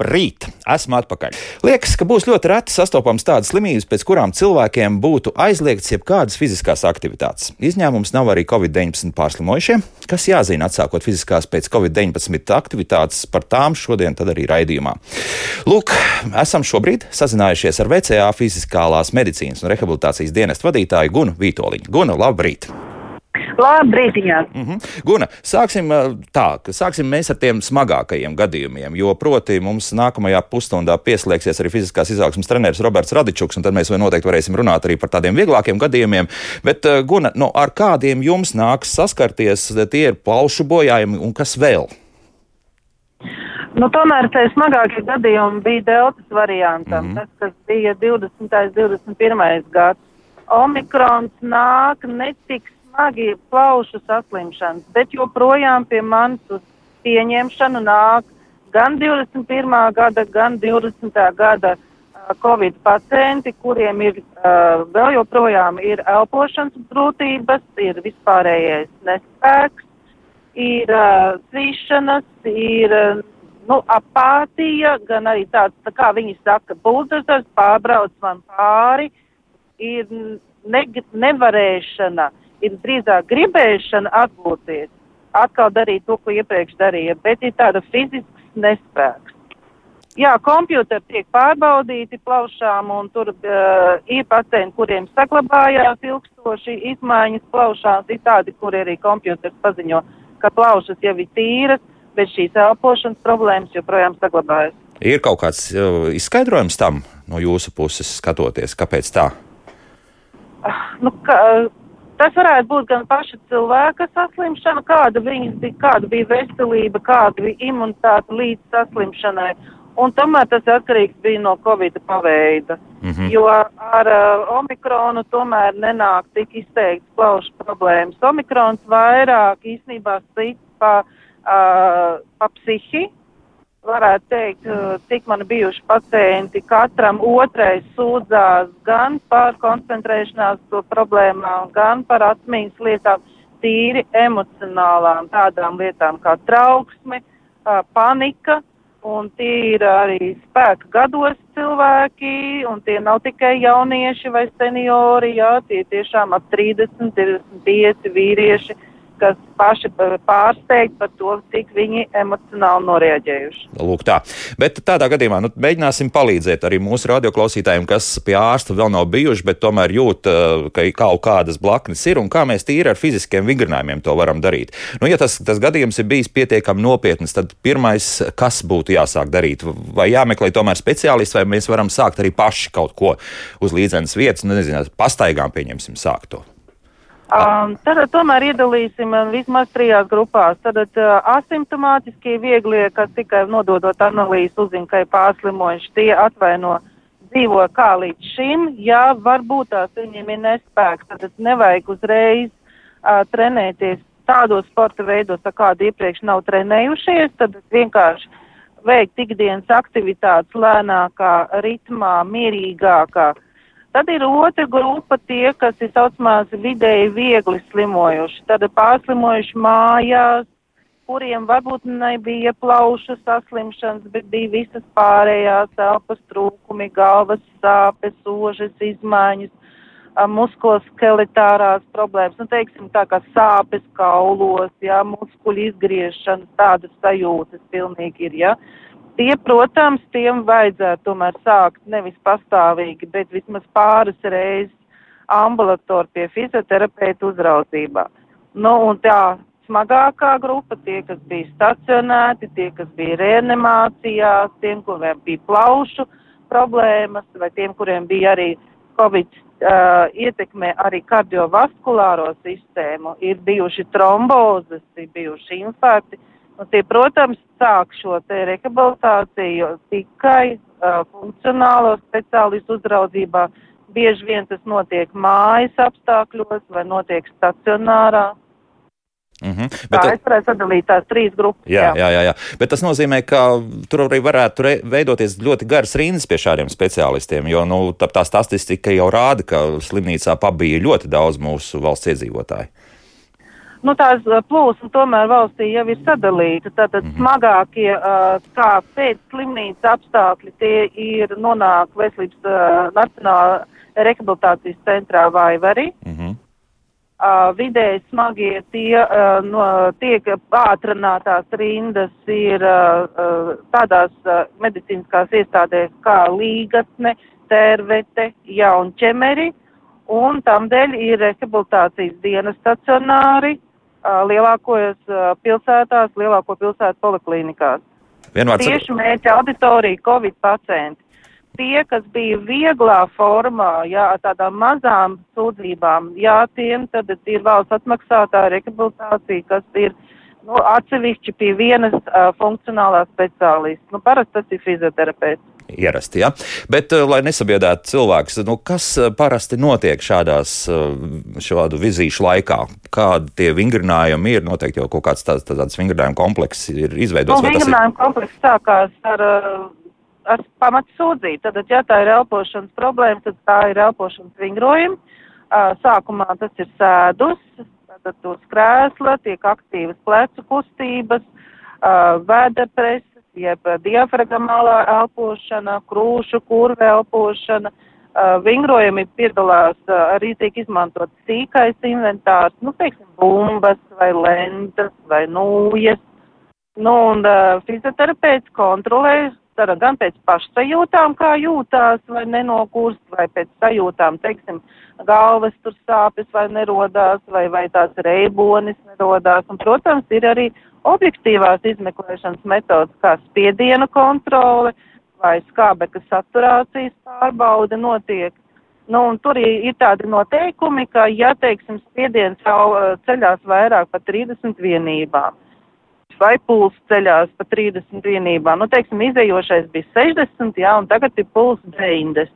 Labrīt! Esmu atpakaļ. Liekas, ka būs ļoti reti sastopams tādas slimības, pēc kurām cilvēkiem būtu aizliegts jebkādas fiziskās aktivitātes. Izņēmums nav arī Covid-19 pārslimojušie, kas jāzina atsākot fiziskās pēc Covid-19 aktivitātes. Par tām šodien arī raidījumā. Lūk, esam šobrīd sazinājušies ar VCA fiziskālās medicīnas un rehabilitācijas dienestu vadītāju Gunu Vītoliņu. Guna, labrīt! Labrīt, jā. Mm -hmm. Guna, sāksim tā, ka sāksim mēs ar tiem smagākajiem gadījumiem, jo proti mums nākamajā pusstundā pieslēgsies arī fiziskās izaugsmas treneris Roberts Radičuks, un tad mēs noteikti varēsim runāt arī par tādiem vieglākiem gadījumiem. Bet, Guna, no, ar kādiem jums nāks saskarties, tie ir plaušu bojājumi un kas vēl? Nu, tomēr tie smagākie gadījumi bija deltas variantam, mm -hmm. tas, kas bija 20. un 21. gads. Omikrons nāk netiks smagi plaušu saslimšanas, bet joprojām pie manis uz pieņemšanu nāk gan 21. gada, gan 20. gada Covid pacienti, kuriem ir uh, vēl joprojām ir elpošanas grūtības, ir vispārējais nespēks, ir uh, svīšanas, ir uh, nu, apātija, gan arī tāds, tā kā viņi saka, buldozers pārbrauc man pāri, ir ne, nevarēšana ir drīzāk gribēšana atgūties, atkal darīt to, ko iepriekš darīja, bet ir tāda fizisks nespēks. Jā, kompjuteri tiek pārbaudīti plaušām, un tur uh, ir pacienti, kuriem saglabājās ilgstoši izmaiņas plaušās, ir tādi, kuri arī kompjuters paziņo, ka plaušas jau ir tīras, bet šīs elpošanas problēmas joprojām saglabājas. Ir kaut kāds uh, izskaidrojums tam no jūsu puses skatoties, kāpēc tā? Uh, nu, ka, Tas varētu būt gan paša cilvēka saslimšana, kāda, bija, kāda bija veselība, kāda bija imunitāte līdz saslimšanai. Un tomēr tas atkarīgs bija no Covid paveida. Mm -hmm. Jo ar uh, omikronu tomēr nenāk tik izteikts plaušu problēmas. Omikrons vairāk īstenībā cits pa, uh, pa psihi, varētu teikt, eh, cik man bijuši pacienti, katram otrais sūdzās gan par koncentrēšanās problēmām, gan par atmiņas lietām, tīri emocionālām tādām lietām kā trauksme, panika, un tie ir arī spēka gados cilvēki, un tie nav tikai jaunieši vai seniori, jā, tie tiešām ap 30, 25 vīrieši kas paši pārsteigti par to, cik viņi emocionāli noreaģējuši. Lūk, tā. Bet tādā gadījumā nu, mēģināsim palīdzēt arī mūsu radioklausītājiem, kas pie ārsta vēl nav bijuši, bet tomēr jūt, eh, ka kaut kādas blaknes ir un kā mēs tīri ar fiziskiem vingrinājumiem to varam darīt. Nu, ja tas, tas gadījums ir bijis pietiekami nopietns, tad pirmais, kas būtu jāsāk darīt? Vai jāmeklē tomēr speciālists, vai mēs varam sākt arī paši kaut ko uz līdzenas vietas, nu, nezinu, pastaigām pieņemsim sākt to? Um, tad tomēr iedalīsim um, vismaz trijās grupās. Tad uh, asimptomātiskie vieglie, kas tikai nododot analīzi uzzina, ka ir pārslimojuši, tie atvaino dzīvo kā līdz šim. Jā, varbūt tās viņiem ir nespēks, tad nevajag uzreiz uh, trenēties tādos sporta veidos, tā kādi iepriekš nav trenējušies, tad vienkārši veikt ikdienas aktivitātes lēnākā ritmā, mierīgākā. Tad ir otra grupa tie, kas ir saucamās vidēji viegli slimojuši. Tad pārslimojuši mājās, kuriem varbūt nebija plaušu saslimšanas, bet bija visas pārējās elpas trūkumi, galvas sāpes, ožas izmaiņas, muskuloskeletārās problēmas, nu, teiksim, tā kā sāpes kaulos, jā, muskuļu izgriešanas, tādas sajūtas pilnīgi ir, jā. Ja? Tie, protams, tiem vajadzētu tomēr sākt nevis pastāvīgi, bet vismaz pāris reizes ambulatori pie fizioterapeita uzraudzībā. Nu, un tā smagākā grupa, tie, kas bija stacionēti, tie, kas bija reanimācijās, tiem, kuriem bija plaušu problēmas, vai tiem, kuriem bija arī Covid uh, ietekmē arī kardiovaskulāro sistēmu, ir bijuši trombozes, ir bijuši infarkti Un tie, protams, sāk šo te rehabilitāciju tikai uh, funkcionālo speciālistu uzraudzībā. Bieži vien tas notiek mājas apstākļos vai notiek stacionārā. Mm -hmm. Bet, tā es varētu sadalīt tās trīs grupas. Jā, jā, jā, jā. Bet tas nozīmē, ka tur arī varētu veidoties ļoti garas rindas pie šādiem speciālistiem, jo nu, tā, tā statistika jau rāda, ka slimnīcā pabija ļoti daudz mūsu valsts iedzīvotāju. Nu, tās plūsma tomēr valstī jau ir sadalīta. Tātad -hmm. smagākie, uh, kā pēc slimnīcas apstākļi, tie ir nonāk veselības uh, nacionālā rehabilitācijas centrā vai arī. Mm -hmm. Uh, vidēji smagie tie uh, no, tiek pātrinātās rindas ir uh, uh, tādās uh, medicīniskās iestādēs kā līgatne, tērvete, jaunķemeri, un tam dēļ ir rehabilitācijas dienas stacionāri, lielākos pilsētās, lielāko pilsētu poliklīnikās. Vienvārds... Tieši mērķa auditorija Covid pacienti. Tie, kas bija vieglā formā, jā, tādām mazām sūdzībām, jā, tiem tad ir valsts atmaksātā rehabilitācija, kas ir nu, atsevišķi pie vienas uh, funkcionālās speciālista. Nu, parasti tas ir fizioterapeits ierasti. Ja? Bet, eh, lai nesabiedētu cilvēkus, nu, kas parasti notiek šādās šādu vizīšu laikā? Kādi tie vingrinājumi ir? Noteikti jau kaut kāds tāds, tāds vingrinājuma komplekss ir izveidots. Nu, vingrinājuma komplekss sākās ar, ar pamatsūdzību. Tad, ja tā ir elpošanas problēma, tad tā ir elpošanas vingrojumi. Sākumā tas ir sēdus, uz krēsla tiek aktīvas plecu kustības, vēda presa jeb diafragmālā elpošana, krūšu kurve elpošana. Uh, vingrojumi piedalās, uh, arī tiek izmantot sīkais inventārs, nu, teiksim, bumbas vai lentas vai nūjas. Nu, un uh, fizioterapeits kontrolē dara gan pēc pašsajūtām, kā jūtās, vai nenokūst, vai pēc sajūtām, teiksim, galvas tur sāpes vai nerodās, vai, vai tās reibonis nerodās. Un, protams, ir arī objektīvās izmeklēšanas metodas, kā spiediena kontrole vai skābekļa saturācijas pārbaude notiek. Nu, tur ir, tādi noteikumi, ka, ja, teiksim, spiediens jau uh, ceļās vairāk par 30 vienībām, vai pulss ceļās pa 30 vienībām, nu, teiksim, izējošais bija 60, jā, un tagad ir pulss 90.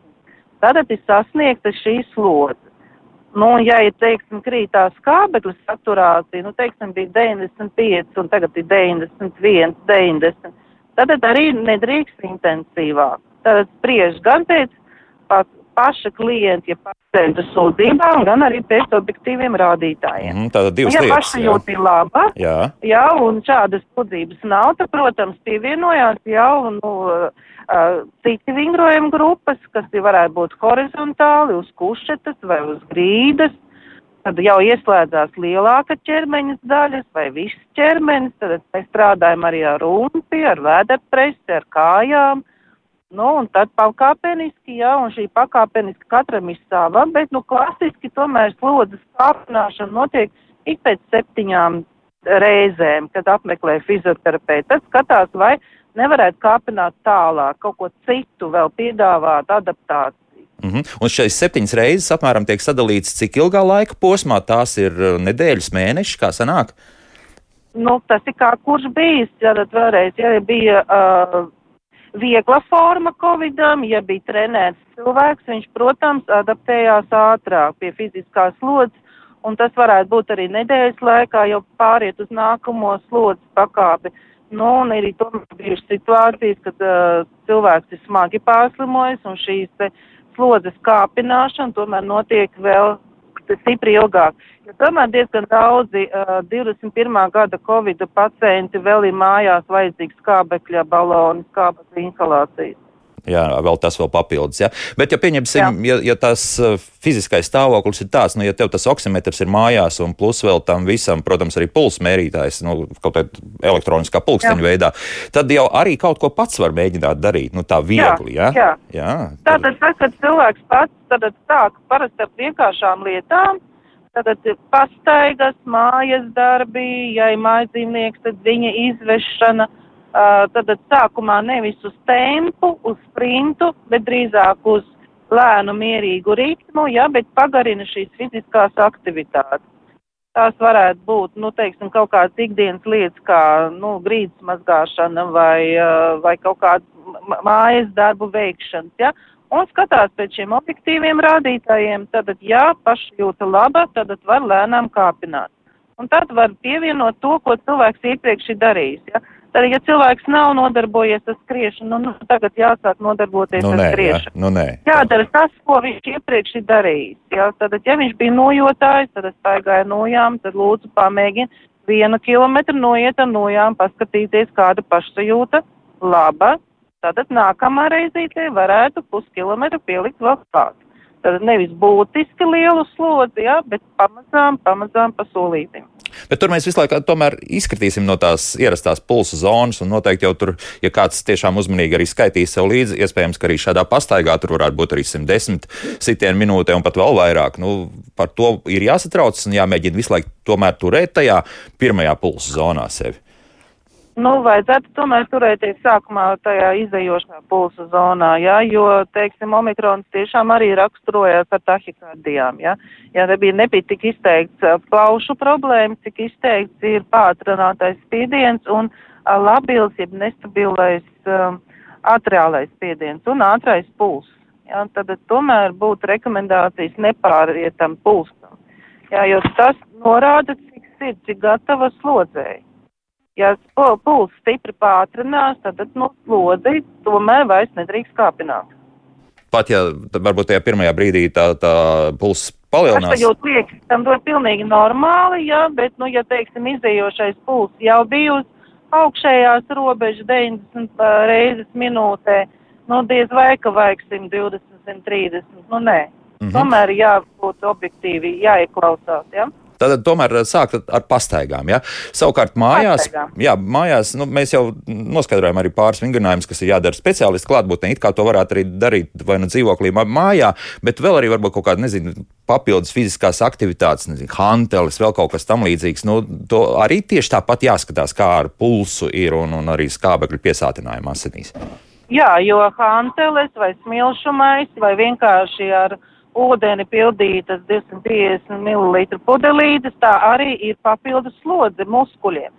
Tad ir sasniegta šī slodze. Nu, ja ir, teiksim, krītās skābekļa saturācija, nu, teiksim, bija 95 un tagad ir 91, 90, tad arī nedrīkst intensīvāk. Tad spriež gan pēc paša klienta, ja pacienta sūdzībām, gan arī pēc objektīviem rādītājiem. Mm, tātad divas ja lietas. Ja pašajūta ir laba, jā. jā, un šādas sūdzības nav, tad, protams, pievienojās jau, nu, uh, citi vingrojuma grupas, kas varētu būt horizontāli uz kušetas vai uz grīdas. Tad jau ieslēdzās lielāka ķermeņa daļas vai viss ķermenis, tad mēs strādājam arī ar rumpi, ar vēderpresi, ar kājām. Nu, un tad pakāpeniski, jā, un šī pakāpeniski katram ir sava, bet, nu, klasiski tomēr slodzes kāpināšana notiek ik pēc septiņām reizēm, kad apmeklē fizioterapeitu. Tad skatās, vai nevarētu kāpināt tālāk, kaut ko citu vēl piedāvāt, adaptāciju. Mm -hmm. Un šīs septiņas reizes apmēram tiek sadalīts, cik ilgā laika posmā tās ir uh, nedēļas, mēneši, kā sanāk? Nu, tas ir kā kurš bijis, ja tad vēlreiz, ja bija uh, viegla forma Covidam, ja bija trenēts cilvēks, viņš, protams, adaptējās ātrāk pie fiziskās slodzes, un tas varētu būt arī nedēļas laikā, jau pāriet uz nākamo slodzes pakāpi. Nu, un arī tomēr bijušas situācijas, kad uh, cilvēks ir smagi pārslimojis un šīs te slodzes kāpināšana tomēr notiek vēl stipri ilgāk. Jo tomēr diezgan daudzi uh, 21. gada Covid pacienti vēl ir mājās vajadzīgs skābekļa baloni, skābekļa inhalācijas. Jā, vēl tas vēl papildus. Ja? Bet, ja pieņemsim, Jā. ja, ja tas uh, fiziskais stāvoklis ir tāds, nu, ja tev tas oksimetrs ir mājās, un plus vēl tam visam, protams, arī pulsa mērītājs, nu, kaut kādā elektroniskā pulksteņa veidā, tad jau arī kaut ko pats var mēģināt darīt, nu, tā viegli. Jā, ja? jā. jā Tātad, tas, kad cilvēks pats sāk parasti ar vienkāršām lietām, Tātad pastaigas, mājas darbi, ja ir mājdzīvnieks, tad viņa izvešana, uh, tad sākumā nevis uz tempu, uz sprintu, bet drīzāk uz lēnu, mierīgu ritmu, ja, bet pagarina šīs fiziskās aktivitātes. Tās varētu būt, nu, teiksim, kaut kādas ikdienas lietas, kā, nu, grīdas mazgāšana vai, vai kaut kāda mājas darbu veikšanas, ja, un skatās pēc šiem objektīviem rādītājiem, tad, ja pašjūta laba, tad var lēnām kāpināt. Un tad var pievienot to, ko cilvēks iepriekš ir darījis. Ja? Tad, ja cilvēks nav nodarbojies ar skriešanu, nu, nu tagad jāsāk nodarboties Nu, ar nē, jā, skriešanu. nu, nē. Jādara tas, ko viņš iepriekš ir darījis. Jā, tad, ja viņš bija nojotājs, tad es staigāju nojām, tad lūdzu pamēģini vienu kilometru noiet ar nojām, paskatīties, kāda pašsajūta laba. Tātad nākamā reizītē varētu puskilometru pielikt vēl klāt. Tad nevis būtiski lielu slodzi, jā, bet pamazām, pamazām pa solītim. Bet tur mēs visu laiku izkritīsim no tās ierastās pulsa zonas, noteikti jau tur, ja kāds tiešām uzmanīgi arī skaitīs sev līdzi, iespējams, ka arī šādā pastaigā tur varētu būt arī 110 sitienu minūtē un pat vēl vairāk. Nu, par to ir jāsatraucas un jāmēģina visu laiku tomēr turēt tajā pirmajā pulsa zonā sevi. Nu, vajadzētu tomēr turēties sākumā tajā izdejošā pulsa zonā, jā, jo, teiksim, omikrons tiešām arī raksturojās ar tahikardijām, jā. Ja nebija, nebija tik izteikts plaušu problēmas, cik izteikts ir pātrinātais spiediens un labils, jeb nestabilais um, atriālais spiediens un ātrais puls. Jā, tad tomēr būtu rekomendācijas nepārietam pulsam, jā, jo tas norāda, cik sirds ir gatava slodzēji. Ja puls stipri pātrinās, tad no slodzi tomēr vairs nedrīkst kāpināt. Pat ja varbūt tajā pirmajā brīdī tā, tā pulss palielinās. Tas jau liekas, tam ir pilnīgi normāli, jā, bet, nu, ja, teiksim, izējošais puls jau bija uz augšējās robežas 90 reizes minūtē, nu, diez vai, ka vajag 120, 130, nu, nē. Mm -hmm. Tomēr jābūt objektīvi, jāieklausās, jā. Ja? Tad tomēr sākt ar pastaigām. Ja? Savukārt mājās, Pastaigām. jā, mājās nu, mēs jau noskaidrojam arī pāris vingrinājumus, kas ir jādara speciālistu klātbūtnē. It kā to varētu arī darīt vai nu dzīvoklī, vai mājā, bet vēl arī varbūt kaut kāda, nezinu, papildus fiziskās aktivitātes, nezinu, hantelis, vēl kaut kas tam līdzīgs. Nu, to arī tieši tāpat jāskatās, kā ar pulsu ir un, un arī skābekļa piesātinājumu asinīs. Jā, jo hantelis vai smilšumais vai vienkārši ar ūdeni pildītas 250 ml pudelītes, tā arī ir papildus slodze muskuļiem.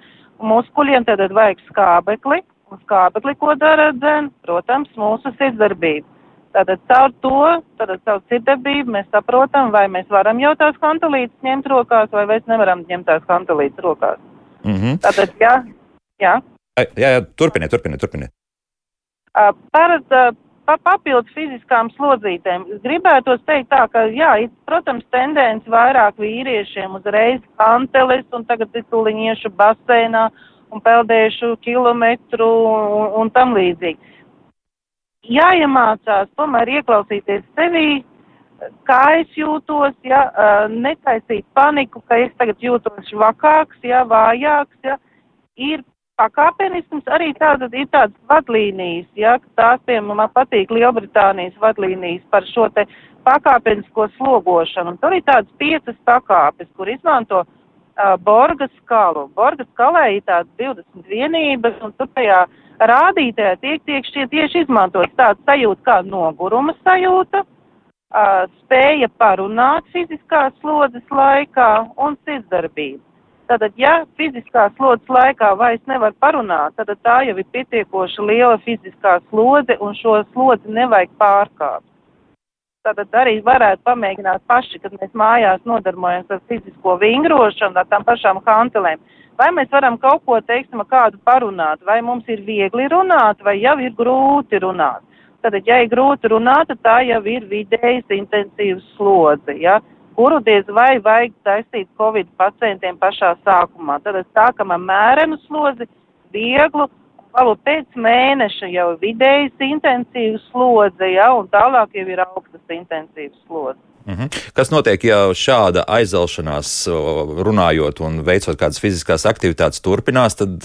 Muskuļiem tad vajag skābekli, un skābekli, ko dara dzen, protams, mūsu sirdsdarbība. Tātad caur to, tātad caur sirdsdarbību mēs saprotam, vai mēs varam jau tās kantelītes ņemt rokās, vai mēs nevaram ņemt tās kantelītes rokās. Mm -hmm. Tātad, jā, jā. Jā, jā, turpiniet, turpiniet, turpiniet. Par, uh, pa, papildus fiziskām slodzītēm. Gribētu teikt tā, ka, jā, ir, protams, tendence vairāk vīriešiem uzreiz kanteles un tagad ir tuliņiešu basēnā un peldēšu kilometru un, un tam līdzīgi. Jāiemācās tomēr ieklausīties sevī, kā es jūtos, ja, netaisīt paniku, ka es tagad jūtos švakāks, ja, vājāks, ja, ir pakāpenisms arī tāda, ir tādas vadlīnijas, ja, tās, piemēram, man patīk Lielbritānijas vadlīnijas par šo te pakāpenisko slogošanu. Un tur ir tādas piecas pakāpes, kur izmanto uh, Borgas skalu. Borgas skalē ir tādas 20 vienības, un tur tajā rādītē tiek, tiek šie tieši izmantots tāds sajūta kā noguruma sajūta, uh, spēja parunāt fiziskās slodzes laikā un sirdsdarbība. Tātad, ja fiziskā slodzes laikā vairs nevar parunāt, tad tā jau ir pietiekoši liela fiziskā slodze un šo slodzi nevajag pārkāpt. Tātad arī varētu pamēģināt paši, kad mēs mājās nodarbojamies ar fizisko vingrošanu, ar tām pašām hantelēm. Vai mēs varam kaut ko, teiksim, kādu parunāt, vai mums ir viegli runāt, vai jau ir grūti runāt. Tātad, ja ir grūti runāt, tad tā jau ir vidējas intensīvas slodze, ja kuru diez vai vajag taisīt Covid pacientiem pašā sākumā. Tad sākam ar mērenu slodzi, vieglu, vēl pēc mēneša jau vidējas intensīvas slodze, ja, un tālāk jau ir augstas intensīvas slodze. -hmm. Kas notiek, ja šāda aizelšanās, runājot un veicot kādas fiziskās aktivitātes, turpinās, tad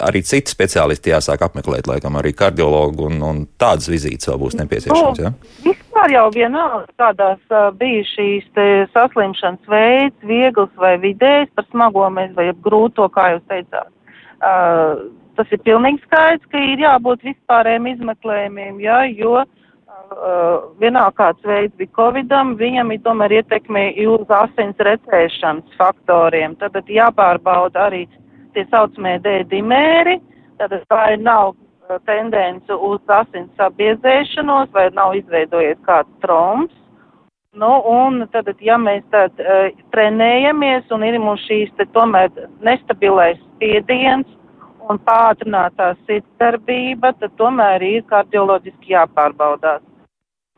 arī citi speciālisti jāsāk apmeklēt, laikam arī kardiologu un, un tādas vizītes vēl būs nepieciešamas. Ja? Vispār jau vienalga, kādās bija šīs saslimšanas veids, viegls vai vidējs, par smago mēs vai grūto, kā jūs teicāt. Uh, tas ir pilnīgi skaidrs, ka ir jābūt vispārējiem izmeklējumiem, ja, jo uh, uh, vienalga kāds veids bija Covidam, viņam ir tomēr ietekme uz asins recēšanas faktoriem. Tad jāpārbauda arī tie saucamie D-dimēri, tad vai nav tendence uz asins sabiezēšanos, vai nav izveidojies kāds trombs. Nu, un tad, ja mēs tad uh, trenējamies un ir mums šīs te tomēr nestabilais spiediens un pātrinātā sirdsdarbība, tad tomēr ir kardioloģiski jāpārbaudās.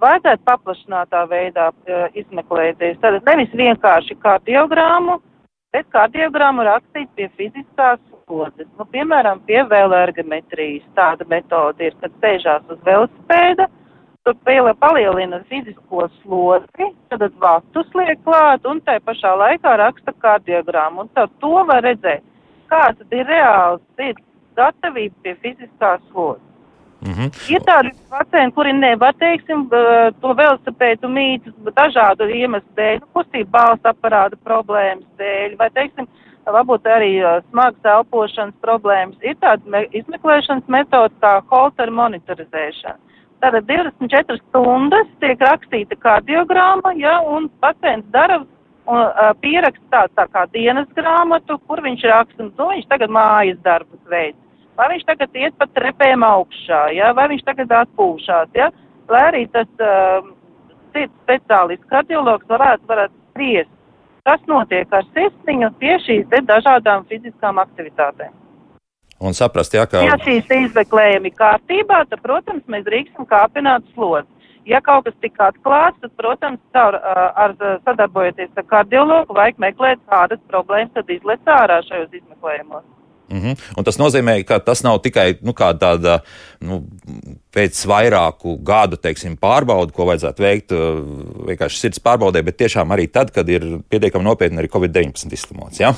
Vajadzētu paplašinātā veidā uh, izmeklēties. Tad nevis vienkārši kardiogrammu, bet kardiogrammu rakstīt pie fiziskās slodzes. Nu, piemēram, pie vēlergometrijas tāda metode ir, kad sēžās uz velosipēda, tur palielina fizisko slodzi, tad vatus liek klāt un tai pašā laikā raksta kardiogrammu. Un tad to var redzēt kāda ir reāls sirds gatavība pie fiziskās slodzes. Mm -hmm. Ir tādi pacienti, kuri nevar, teiksim, to velosipēdu mīt dažādu iemeslu dēļ, nu, kustību balss aparāta problēmas dēļ, vai, teiksim, varbūt arī smagas elpošanas problēmas. Ir tāda me izmeklēšanas metoda kā holter monitorizēšana. Tātad 24 stundas tiek rakstīta kardiogramma, ja, un pacients dara un uh, pieraksta tā, tā kā dienas grāmatu, kur viņš raksta, nu, viņš tagad mājas darbus veids, vai viņš tagad iet pa trepēm augšā, ja, vai viņš tagad atpūšās, ja, lai arī tas uh, cits speciālists, kardiologs varētu, varētu spriest, kas notiek ar sirsniņu pie šīs te dažādām fiziskām aktivitātēm. Un saprast, ja, ka... Ja šīs izmeklējumi kārtībā, tad, protams, mēs drīkstam kāpināt slodzi. Ja kaut kas tika atklāts, tad, protams, caur, ar, sadarbojoties ar kardiologu, vajag meklēt, kādas problēmas tad izlec ārā šajos izmeklējumos. Mm -hmm. Un tas nozīmē, ka tas nav tikai nu, tāda nu, pēc vairāku gadu teiksim, pārbauda, ko vajadzētu veikt vienkārši sirds pārbaudē, bet tiešām arī tad, kad ir pietiekami nopietni arī Covid-19 izslimots. Ja?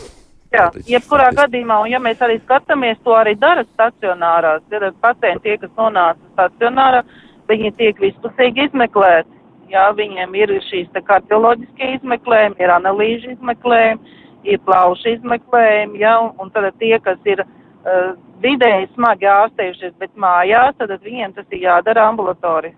Jā, jebkurā gadījumā, un ja mēs arī skatāmies, to arī dara stacionārās, ir pacienti, tie, kas nonāca stacionārā, viņi tiek vispusīgi izmeklēti. Jā, viņiem ir šīs kardioloģiskie izmeklējumi, ir analīžu izmeklējumi, ir plaušu izmeklējumi, jā, un, un tad tie, kas ir uh, vidēji smagi ārstējušies, bet mājās, tad viņiem tas ir jādara ambulatori.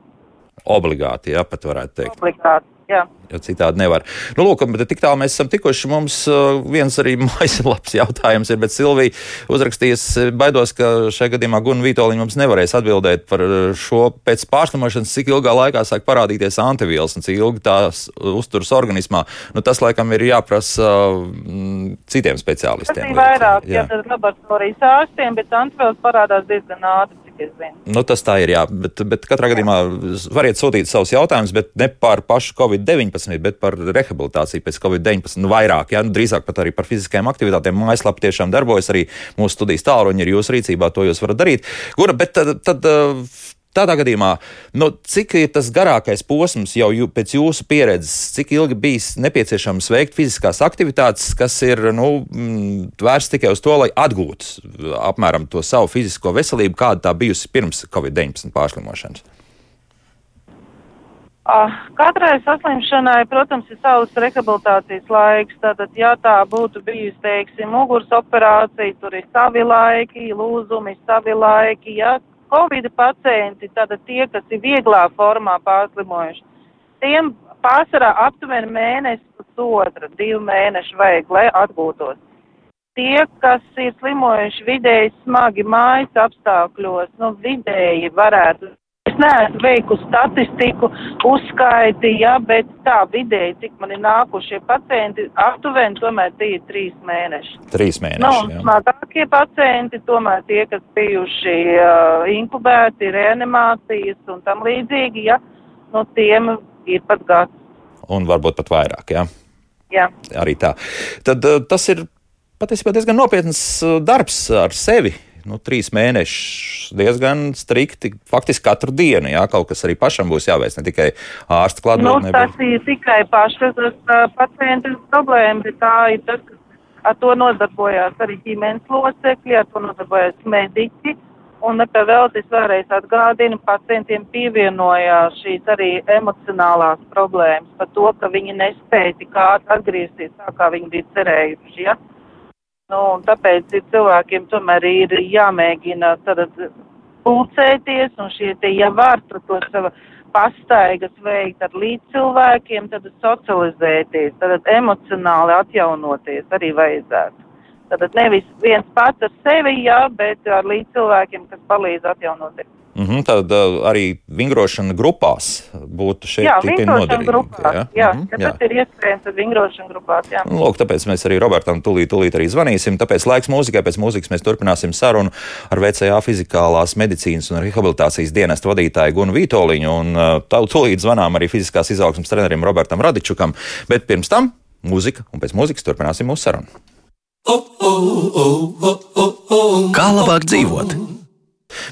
Obligāti, jā, pat varētu teikt. Obligāti. Jā. Jo citādi nevar. Nu, lūk, bet tik tālu mēs esam tikuši. Mums uh, viens arī mājaslaps jautājums ir, bet Silvija uzrakstījis, baidos, ka šajā gadījumā Gunna Vitoļņa mums nevarēs atbildēt par šo pēc pārslimošanas, cik ilgā laikā sāk parādīties antivielas un cik ilgi tās uzturas organismā. Nu, tas, laikam, ir jāprasa mm, citiem speciālistiem. Tas ir vairāk, jā, jā tad laboratorijas ārstiem, bet antivielas parādās diezgan ātri zinu. Nu, tas tā ir, jā, bet, bet katrā gadījumā variet sūtīt savus jautājumus, bet ne par pašu Covid-19, bet par rehabilitāciju pēc Covid-19. Nu, vairāk, jā, nu, drīzāk pat arī par fiziskajām aktivitātēm. Mājaslapa tiešām darbojas, arī mūsu studijas tālruņi ir jūsu rīcībā, to jūs varat darīt. Gura, bet tad, tad Tādā gadījumā, nu, cik ir tas garākais posms jau jū, pēc jūsu pieredzes, cik ilgi bijis nepieciešams veikt fiziskās aktivitātes, kas ir nu, mm, vērsts tikai uz to, lai atgūtu apmēram to savu fizisko veselību, kāda tā bijusi pirms Covid-19 pārslimošanas? Katrai saslimšanai, protams, ir savs rehabilitācijas laiks. Tātad, ja tā būtu bijusi, teiksim, muguras operācija, tur ir savi laiki, lūzumi, savi laiki. Ja Covid pacienti, tātad tie, kas ir vieglā formā pārslimojuši, tiem pārsvarā aptuveni mēnesis pusotra, divi mēneši vajag, lai atgūtos. Tie, kas ir slimojuši vidēji smagi mājas apstākļos, nu vidēji varētu Es neesmu veikusi statistiku, uzskaiti, ja, bet tā vidēji, cik man ir nākušie pacienti, aptuveni tomēr tie ir trīs mēneši. Trīs mēneši. Nu, smagākie pacienti, tomēr tie, kas bijuši uh, inkubēti, reanimācijas un tam līdzīgi, ja, nu tiem ir pat gads. Un varbūt pat vairāk, jā. Jā. Arī tā. Tad uh, tas ir patiesībā diezgan nopietns uh, darbs ar sevi nu, trīs mēnešus diezgan strikti, faktiski katru dienu. Jā, kaut kas arī pašam būs jāveic, ne tikai ārsta klātbūtnē. Nu, tas ir tikai pašas pacienta problēma, bet tā ir tas, kas ar to nodarbojās arī ģimenes locekļi, ar to nodarbojās mediķi. Un vēl es vēlreiz atgādinu, pacientiem pievienojās šīs arī emocionālās problēmas par to, ka viņi nespēja tik ātri atgriezties tā, kā viņi bija cerējuši. Ja? Nu, tāpēc ir cilvēkiem tomēr ir jāmēģina tad pulcēties un šie te, ja var, tad to sava pastaigas veikt ar līdzcilvēkiem, tad socializēties, tad emocionāli atjaunoties arī vajadzētu. Tad nevis viens pats ar sevi, jā, bet ar līdzcilvēkiem, kas palīdz atjaunoties. Mm -hmm, tad uh, arī vingrošana grupās būtu šeit tikai noderīga. Jā, jā, mm -hmm, ja jā. tas ir iespējams, tad vingrošana grupās. Jā. Nu, lūk, tāpēc mēs arī Robertam tūlīt, tūlīt arī zvanīsim. Tāpēc laiks mūzikai, pēc mūzikas mēs turpināsim sarunu ar VCA fizikālās medicīnas un rehabilitācijas dienestu vadītāju Gunu Vītoliņu. Un uh, tūlīt zvanām arī fiziskās izaugsmas trenerim Robertam Radičukam. Bet pirms tam mūzika, un pēc mūzikas turpināsim mūsu sarunu. Kā labāk dzīvot?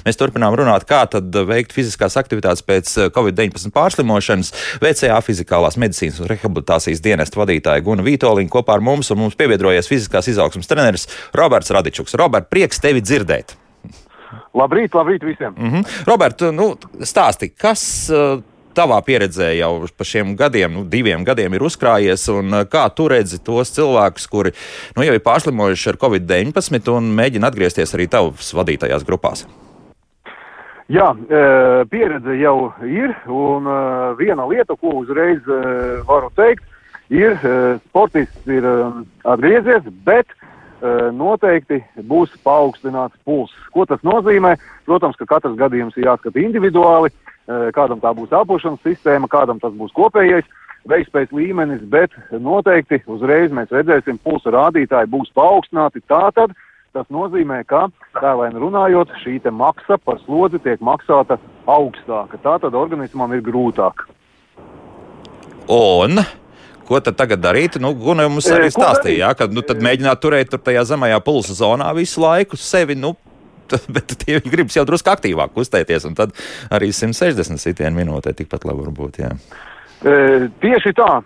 Mēs turpinām runāt, kā tad veikt fiziskās aktivitātes pēc eh, covid-19 pārslimošanas. VCA fizikālās medicīnas un rehabilitācijas dienesta vadītāja Guna Vītoliņa kopā ar mums un mums pievienojies fiziskās izaugsmas treneris Roberts Radičuks. Robert, prieks tevi dzirdēt! Labrīt, labrīt visiem! Mm -hmm. Robert, nu, stāsti, kas uh, tavā pieredzē jau pa šiem gadiem, nu, diviem gadiem ir uzkrājies, un kā tu redzi tos cilvēkus, kuri nu, jau ir pārslimojuši ar covid-19 un mēģina atgriezties arī tavas vadītajās grupās? Jā, pieredze jau ir, un viena lieta, ko uzreiz varu teikt, ir, sportists ir atgriezies, bet noteikti būs paaugstināts pulss. Ko tas nozīmē? Protams, ka katrs gadījums ir jāskata individuāli, kādam tā būs elpošanas sistēma, kādam tas būs kopējais veiktspējas līmenis, bet noteikti uzreiz mēs redzēsim, pulsa rādītāji būs paaugstināti. Tātad Tas nozīmē, ka tēlēni runājot, šī maksa par slodzi tiek maksāta augstāka. Tā tad organismam ir grūtāk. Un ko tad tagad darīt? Nu, Guna mums arī stāstīja, ja, ka nu, mēģināt turēt tur tajā zemajā pulsa zonā visu laiku sevi. Nu, bet tie gribas jau drusku aktīvāk kustēties, un tad arī 160 sitienu minūtē tikpat labi var būt. Jā. Tieši tā.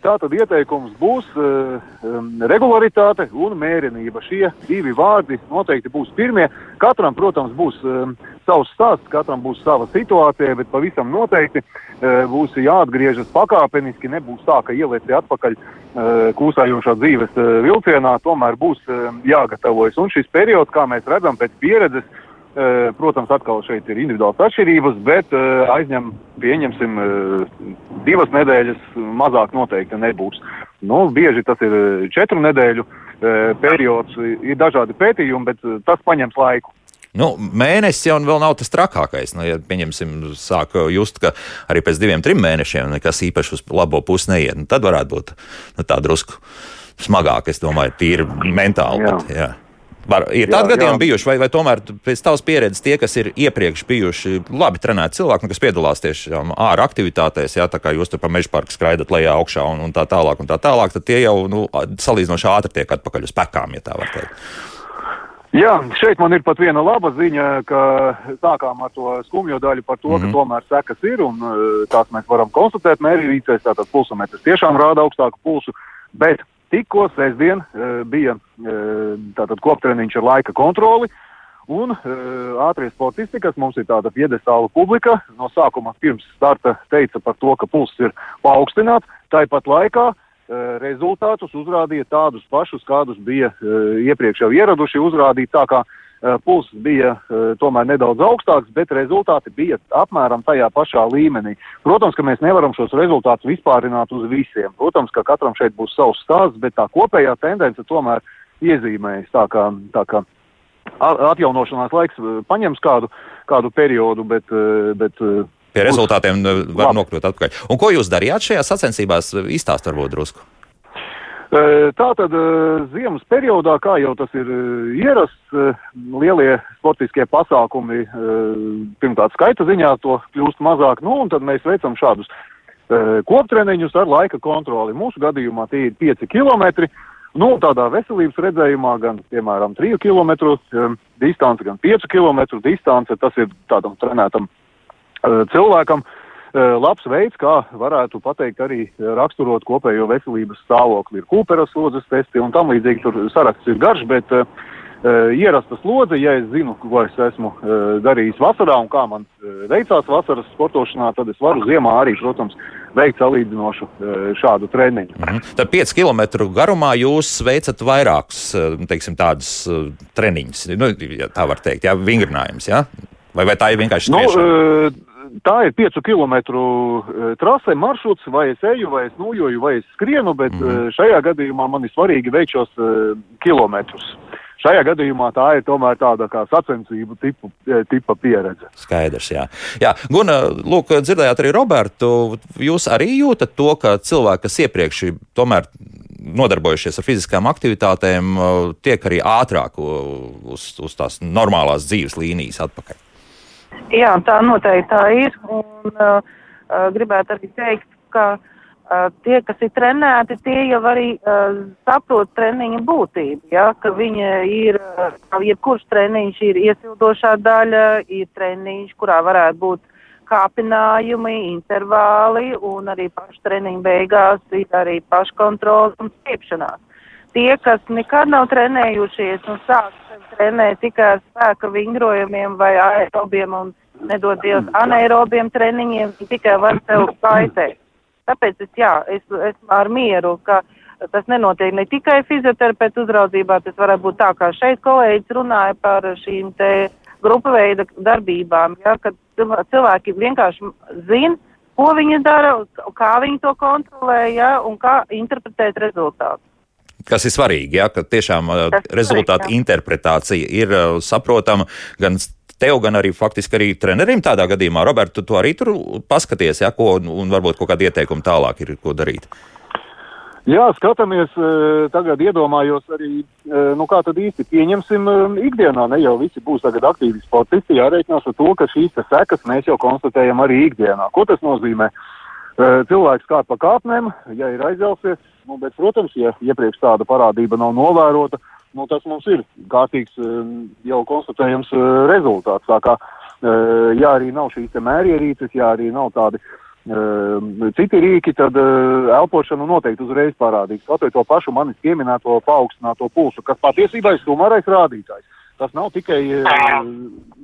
Tā tad ieteikums būs regularitāte un mērenība. Šie divi vārdi noteikti būs pirmie. Katram, protams, būs savs stāsts, katram būs sava situācija, bet pavisam noteikti būs jāatgriežas pakāpeniski. Nebūs tā, ka ielieci atpakaļ kūsājošā dzīves vilcienā, tomēr būs jāgatavojas. Un šis periods, kā mēs redzam pēc pieredzes, Eh, protams, atkal šeit ir individuāls atšķirības, bet eh, aizņem, pieņemsim, eh, divas nedēļas, mazāk noteikti nebūs. Nu, bieži tas ir četru nedēļu periods, ir dažādi pētījumi, bet tas paņems laiku. Nu, mēnesis jau vēl nav tas trakākais. Nu, ja pieņemsim, sāk just, ka arī pēc diviem, trim mēnešiem nekas īpaši uz labo pusi neiet. Nu, tad varētu būt nu, tā drusku smagāk, es domāju, tīri mentāli. Jā. Bet, jā. Var, ir tādi gadījumi bijuši, vai, vai tomēr pēc tavas pieredzes tie, kas ir iepriekš bijuši labi trenēti cilvēki, nu, kas piedalās tieši um, ārā aktivitātēs, jā, tā kā jūs tur pa meža parku skraidat lejā augšā un, un tā tālāk, un tā tālāk, tad tie jau nu, salīdzinoši ātri tiek atpakaļ uz pekām, ja tā var teikt. Jā, šeit man ir pat viena laba ziņa, ka sākām ar to skumjo daļu par to, mm -hmm. ka mhm. tomēr sekas ir un uh, tās mēs varam konstatēt mērīrīcēs, tātad pulsometrs tiešām rāda augstāku pulsu, bet Tikko sestdien uh, bija uh, tātad koptreniņš ar laika kontroli, un uh, ātrie sportisti, kas mums ir tāda piedestāla publika, no sākuma pirms starta teica par to, ka pulss ir paaugstināts, tāpat laikā uh, rezultātus uzrādīja tādus pašus, kādus bija uh, iepriekš jau ieraduši uzrādīt, tā kā Eh, pulss bija eh, tomēr nedaudz augstāks, bet rezultāti bija apmēram tajā pašā līmenī. Protams, ka mēs nevaram šos rezultātus vispārināt uz visiem. Protams, ka katram šeit būs savs stāsts, bet tā kopējā tendence tomēr iezīmējas tā kā, tā kā atjaunošanās laiks eh, paņems kādu, kādu periodu, bet, bet pie rezultātiem var Labi. nokļūt atpakaļ. Un ko jūs darījāt šajās sacensībās? Izstāst varbūt drusku. Tā tad ziemas periodā, kā jau tas ir ierasts, lielie sportiskie pasākumi, pirmkārt skaita ziņā to kļūst mazāk, nu un tad mēs veicam šādus koptreniņus ar laika kontroli. Mūsu gadījumā tie ir 5 km. Nu, tādā veselības redzējumā gan, piemēram, 3 km distance, gan 5 km distance, tas ir tādam trenētam cilvēkam. Uh, Eh, labs veids, kā varētu pateikt, arī raksturot kopējo veselības stāvokli. Ir Kūperas slodzes testi un tam līdzīgi tur saraksts ir garš, bet uh, ierasta slodze, ja es zinu, ko es esmu uh, darījis vasarā un kā man uh, veicās vasaras sportošanā, tad es varu ziemā arī, protams, veikt salīdzinošu šādu treniņu. Mm -hmm. Tad 5 km garumā jūs veicat vairākus, teiksim, tādus treniņus, nu, tā var teikt, jā, vingrinājumus, jā? Vai, vai tā ir vienkārši? Nu, tā ir 5 km e, trase, maršruts, vai es eju, vai es nūjoju, vai es skrienu, bet mm. šajā gadījumā man ir svarīgi veikt šos uh, kilometrus. šajā gadījumā tā ir tomēr tāda kā sacensību tipu, tipa pieredze. Skaidrs, jā. jā. Guna, lūk, dzirdējāt arī Robertu, jūs arī jūtat to, ka cilvēki, kas iepriekš tomēr nodarbojušies ar fiziskām aktivitātēm, tiek arī ātrāk uz, uz tās normālās dzīves līnijas atpakaļ. Jā, tā noteikti tā ir. Un, uh, uh, gribētu arī teikt, ka uh, tie, kas ir trenēti, tie jau arī uh, saprot treniņa būtību. Ja, ka viņa ir, uh, jebkurš treniņš ir iesildošā daļa, ir treniņš, kurā varētu būt kāpinājumi, intervāli un arī pašu treniņu beigās ir arī paškontrols un stiepšanās. Tie, kas nekad nav trenējušies un sāk trenēt tikai ar spēka vingrojumiem vai aerobiem un nedod Dievs anaerobiem treniņiem, tikai var sev kaitēt. Tāpēc es, jā, es esmu ar mieru, ka tas nenotiek ne tikai fizioterapeitu uzraudzībā, tas varētu būt tā, kā šeit kolēģis runāja par šīm te grupu veida darbībām, ja, kad cilvēki vienkārši zina, ko viņi dara, kā viņi to kontrolē, ja, un kā interpretēt rezultātu. Kas ir svarīgi, ja, ka tiešām Tas rezultāta svarīgi, interpretācija ir uh, saprotama gan tev, gan arī faktiski arī trenerim tādā gadījumā. Roberts, tu arī tur paskaties, ja, ko, un varbūt kaut kādi ieteikumi tālāk ir, ko darīt. Jā, skatāmies, tagad iedomājos arī, nu kā tad īsti pieņemsim ikdienā, ne jau visi būs tagad aktīvi sportisti, jārēķinās ar to, ka šīs sekas mēs jau konstatējam arī ikdienā. Ko tas nozīmē? Cilvēks kāp pa kāpnēm, ja ir aizjausies, nu, bet, protams, ja iepriekš tāda parādība nav novērota, nu, tas mums ir kārtīgs jau konstatējams rezultāts. Tā kā, ja arī nav šīs mērierīces, ja arī nav tādi uh, citi rīki, tad uh, elpošana noteikti uzreiz parādīs. Kaut vai to pašu manis pieminēto paaugstināto pulsu, kas patiesībā ir stumārais rādītājs. Tas nav tikai uh,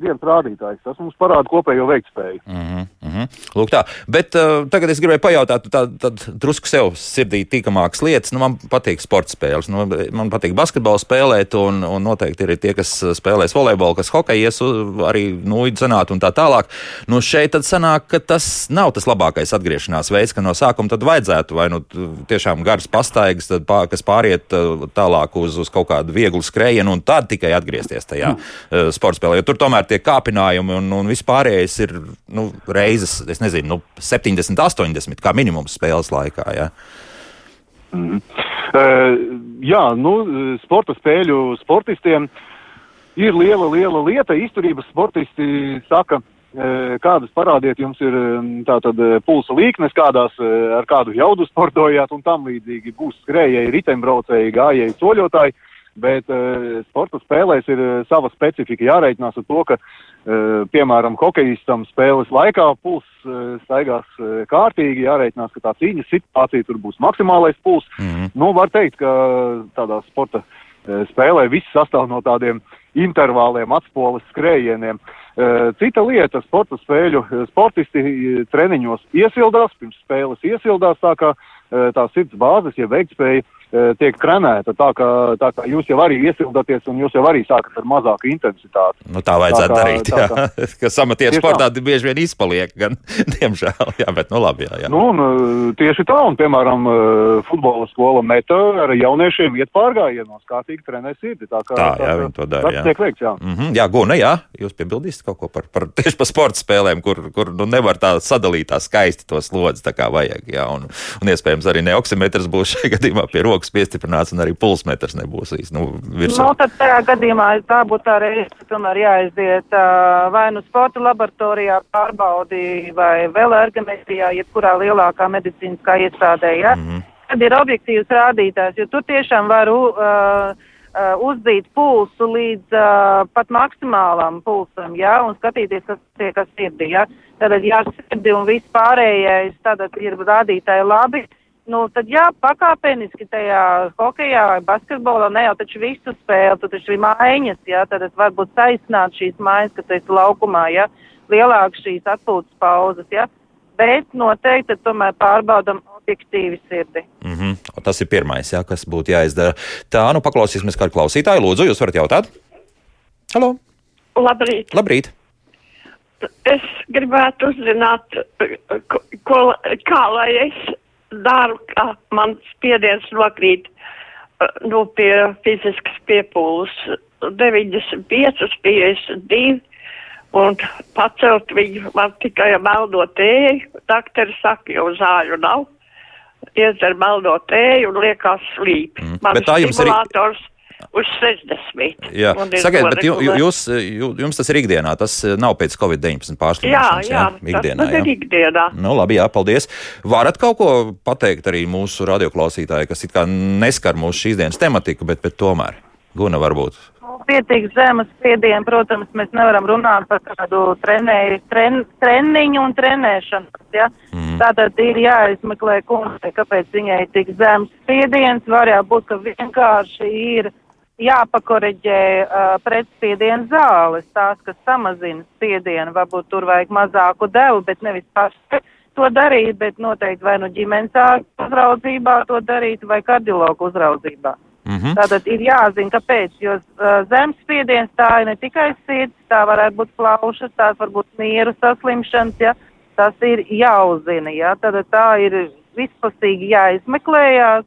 viens rādītājs, tas mums parāda kopējo veiktspēju. Mm -hmm, mm -hmm. Lūk, tā. Bet uh, tagad es gribēju pajautāt, tādu tā, drusku sev sirdī tīkamākas lietas. Nu, man patīk sporta spēles, nu, man patīk basketbolu spēlēt, un, un noteikti ir tie, kas spēlēs volejbolu, kas hokeju ies arī nūju zenāt un tā tālāk. Nu, šeit tad sanāk, ka tas nav tas labākais atgriešanās veids, ka no sākuma tad vajadzētu vai nu tiešām garas pastaigas, tad, pā, kas pāriet tālāk uz, uz kaut kādu vieglu skrējienu un tad tikai atgriezties tajā uh, sporta spēlē. Jo tur tomēr tie kāpinājumi un, un vispārējais ir nu, reizes, es nezinu, nu, 70, 80 kā minimums spēles laikā. Ja? Mm. Uh, jā, nu, sporta spēļu sportistiem ir liela, liela lieta. Izturības sportisti saka, kādas parādiet jums ir tātad pulsa līknes, kādās ar kādu jaudu sportojāt un tam līdzīgi būs skrējēji, riteņbraucēji, gājēji, soļotāji. Uh, bet uh, sporta spēlēs ir uh, sava specifika. Jārēķinās ar to, ka, uh, piemēram, hokejistam spēles laikā pulss uh, staigās uh, kārtīgi, jārēķinās, ka tā cīņas situācija tur būs maksimālais pulss. Mm -hmm. Nu, var teikt, ka tādā sporta uh, spēlē viss sastāv no tādiem intervāliem, atspoles skrējieniem. Uh, cita lieta - sporta spēļu sportisti treniņos iesildās, pirms spēles iesildās tā kā uh, tā sirds bāzes, ja veiktspēja E, tiek trenēta. Tā kā, tā kā jūs jau arī iesildaties un jūs jau arī sākat ar mazāku intensitāti. Nu, tā vajadzētu tā darīt. Tā jā. ka samatieši sportā tā. bieži vien izpaliek, gan diemžēl. Jā, bet nu labi. Jā, jā. Nu, un, e, tieši tā, un piemēram, e, futbola skola meta ar jauniešiem iet pārgājienos, kārtīgi trenē sirdi. Tā kā tā, jā, tā, viņi to dara. Tas tiek veikts, jā. Mm -hmm, jā, Guna, jā, jūs piebildīsiet kaut ko par, par tieši par sporta spēlēm, kur, kur nu, nevar tā sadalīt tā skaisti to slodzi, tā kā vajag. Jā, un, un iespējams arī ne oksimetrs būs šajā gadījumā pie rokas piestiprināts stiprināts, un arī pulsmetrs nebūs īsti nu, virsū. Nu, tad tajā gadījumā tā būtu tā reize, tomēr jāaiziet uh, vai nu sporta laboratorijā pārbaudi vai vēl ergometrijā, jebkurā lielākā medicīniskā iestādē, ja? Mm -hmm. Tad ir objektīvs rādītājs, jo tur tiešām var uh, uh, uzdīt pulsu līdz uh, pat maksimālam pulsam, ja, un skatīties, kas tiek ar sirdi, ja. Tātad, ja sirdi un viss pārējais, tad ir rādītāji labi, Nu, tad jā, pakāpeniski tajā hokejā vai basketbolā ne jau taču visu spēli, tu taču ir maiņas, jā, tad varbūt saīsināt šīs maiņas, kad tu esi laukumā, jā, lielāk šīs atpūtas pauzes, jā, bet noteikti tomēr pārbaudam objektīvi sirdi. Mm -hmm. Tas ir pirmais, jā, kas būtu jāizdara. Tā, nu paklausīsimies kādu klausītāju, lūdzu, jūs varat jautāt? Halo! Labrīt! Labrīt! Es gribētu uzzināt, ko, ko, kā lai es daru, ka man spiediens nokrīt nu, pie fiziskas piepūles 95, 52, un pacelt viņu var tikai melno tēju. Daktari saka, jau zāļu nav. Iedzer melno tēju un liekas slīp. Mm. Man Bet tā jums arī- stimulators uz 60. Jā, sakiet, bet jū, jū- noregulē- jūs, jū- jums tas ir ikdienā, tas eh, nav pēc Covid-19 Jā, pārslimšanas. jā, ikdienā. tas man ir ikdienā. Nu, labi, jā, paldies. Varat kaut ko pateikt arī mūsu radioklausītājai, kas it kā neskar mūsu šīs dienas tematiku, bet, bet tomēr, Guna, varbūt. Pietiek zemes spiedienu, protams, mēs nevaram runāt par kādu trenēju, tren, treniņu un trenēšanu. Ja? Mm. Tātad ir jāizmeklē kundze, kāpēc viņai ir tik zemes spiediens. Var jābūt, ka vienkārši ir jāpakoreģē uh, pretspiedienu zāles, tās, kas samazina spiedienu. Varbūt tur vajag mazāku devu, bet nevis paši to darīt, bet noteikti vai nu ģimenes ārsta uzraudzībā to darīt, vai kardiologu uzraudzībā. Mm -hmm. Tātad ir jāzina, kāpēc, jo uh, zemspiediens tā ir ne tikai sirds, tā varētu būt plaušas, tās var būt mieru saslimšanas, ja, tas ir jāuzzina, ja, tad tā ir vispusīgi jāizmeklējās,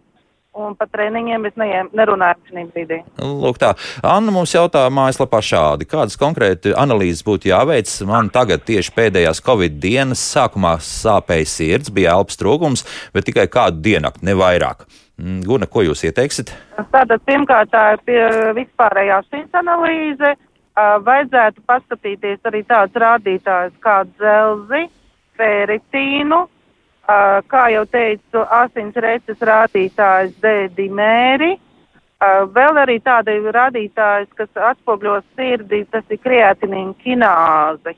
un par treniņiem mēs neiem, nerunājam šī brīdī. Lūk, tā. Anna mums jautā mājaslapā šādi. Kādas konkrēti analīzes būtu jāveic? Man tagad tieši pēdējās Covid dienas sākumā sāpēja sirds, bija elpas trūkums, bet tikai kādu diennakti, ne vairāk. Mm, Guna, ko jūs ieteiksit? Tātad pirmkārt tā ir pie vispārējā sirds analīze. Vajadzētu paskatīties arī tāds rādītājs kā dzelzi, feritīnu, kā jau teicu, asins reces rādītājs D dimēri. Uh, vēl arī tādi rādītājs, kas atspogļo sirdi, tas ir kreatinīna kināze.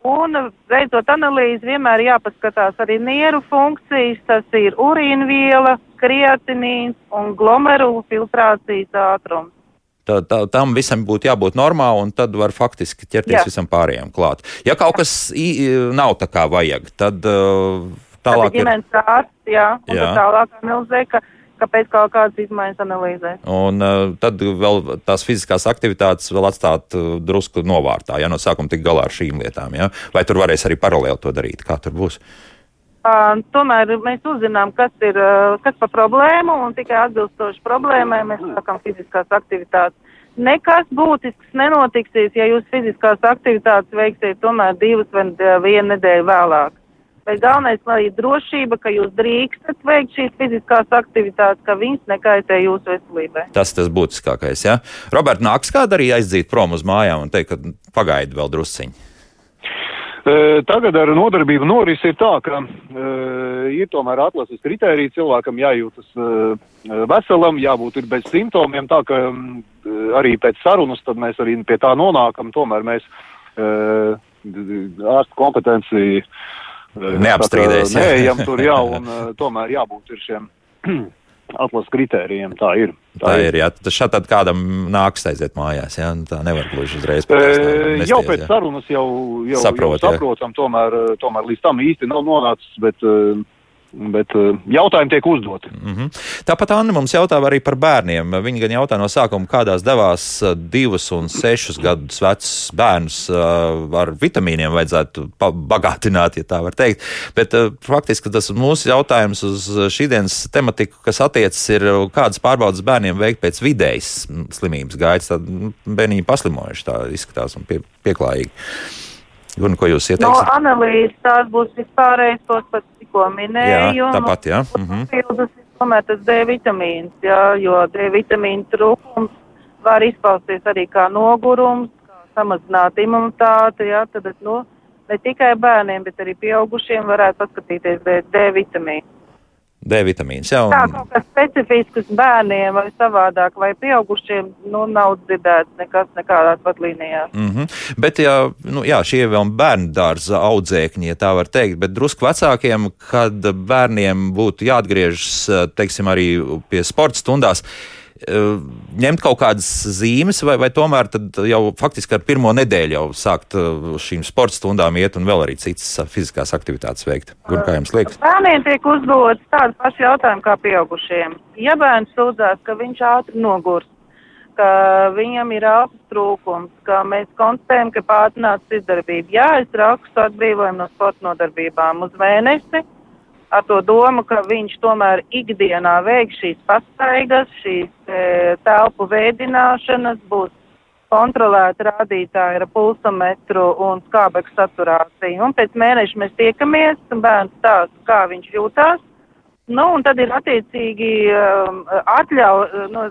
Un, veicot analīzi, vienmēr jāpaskatās arī nieru funkcijas, tas ir urīnviela, kreatinīns un glomerulu filtrācijas ātrums. Tā, tā, tam visam būtu jābūt normāli, un tad var faktiski ķerties Jā. visam pārējiem klāt. Ja kaut kas nav tā kā vajag, tad uh, tālāk ir. ģimenes ārsts, jā, un Jā. tālāk analizē, kāpēc kaut kādas izmaiņas analīzē. Un uh, tad vēl tās fiziskās aktivitātes vēl atstāt uh, drusku novārtā, ja no sākuma tik galā ar šīm lietām. Ja? Vai tur varēs arī paralēli to darīt? Kā tur būs? Uh, tomēr mēs uzzinām, kas ir uh, kas par problēmu, un tikai atbilstoši problēmai mēs sākam fiziskās aktivitātes. Nekas būtisks nenotiksies, ja jūs fiziskās aktivitātes veiksiet tomēr divas vai vienu nedēļu vēlāk. Bet galvenais, lai ir drošība, ka jūs drīkstat veikt šīs fiziskās aktivitātes, ka viņas nekaitē jūsu veselībai. Tas tas būtiskākais. Ja? Roberts, nāks kāda arī aizdīt prom uz mājām un teikt, ka pagaidi vēl drusciņi. E, Tagad ar nodarbību noris ir tā, ka e, ir tomēr atlases kritērija cilvēkam jājūtas e, veselam, jābūt ir bez simptomiem, tā ka m, e, arī pēc sarunas tad mēs arī pie tā nonākam, tomēr mēs e, d- ārstu kompetenci e, Neapstrīdēs, jā. tā kā Neejam tur jā, un e, tomēr jābūt ir šiem atlases kritērijiem, tā ir. Tā ir. Jā. Tas šādi tad kādam nāks aiziet mājās. Jā. Tā nevar gluži uzreiz. pateikt, tā E, mesties, jau pēc jā. sarunas jau, jau, Saprot, jā. jau saprotam, tomēr, e, tomēr līdz tam īsti nav nonācis, bet, e, bet e, jautājumi tiek uzdoti. Mm -hmm. Tāpat Anna mums jautā arī par bērniem. Viņa gan jautā no sākuma, kādās devās uh, divus un sešus gadus vecus bērnus uh, ar vitamīniem vajadzētu bagātināt, ja tā var teikt. Bet faktiski tas mūsu jautājums uz šīdienas tematiku, kas attiecas, ir kādas pārbaudas bērniem veikt pēc vidējas mm, slimības gaitas. Tad mm, bērniņi paslimojuši tā izskatās un pie, pieklājīgi. Un ko jūs No ieteiksiet? analīzes tās būs vispārējais, tos pat tikko minēju. Jā, tāpat, jā. Mhm. Papildus ir tomēr tas D vitamīns, jā, jo D vitamīna trūkums var izpausties arī kā nogurums, kā samazināt imunitāti, jā, tad, nu, ne tikai bērniem, bet arī pieaugušiem varētu paskatīties D, D vitamīnu. D vitamīns. Jā, Tā un, kaut kas specifisks bērniem vai savādāk vai pieaugušiem, nu, nav dzirdēts nekas nekādās vadlīnijās. Mm -hmm. Bet, ja, nu, jā, šie vēl bērnu dārza audzēkņi, ja tā var teikt, bet drusku vecākiem, kad bērniem būtu jāatgriežas, teiksim, arī pie sporta stundās, ņemt kaut kādas zīmes, vai, vai tomēr jau faktiski ar pirmo nedēļu jau sākt eh, šīm sporta stundām iet un vēl arī citas eh, fiziskās aktivitātes veikt? Kur kā jums liekas? Bērniem tiek uzdots tādi paši jautājumi kā pieaugušiem. Ja bērns sūdzās, ka viņš ātri nogurs, ka viņam ir elpas trūkums, ka mēs konstatējam, ka pātrināts izdarbība, jā, es rakstu atbrīvojumu no sporta nodarbībām uz mēnesi, ar to domu, ka viņš tomēr ikdienā veiks šīs pastaigas, šīs e, telpu veidināšanas, būs kontrolēti rādītāji ar pulsometru un skābekļa saturāciju. Un pēc mēneša mēs tiekamies, un bērns stāsta, kā viņš jūtās. Nu, un tad ir attiecīgi um, atļauj nu,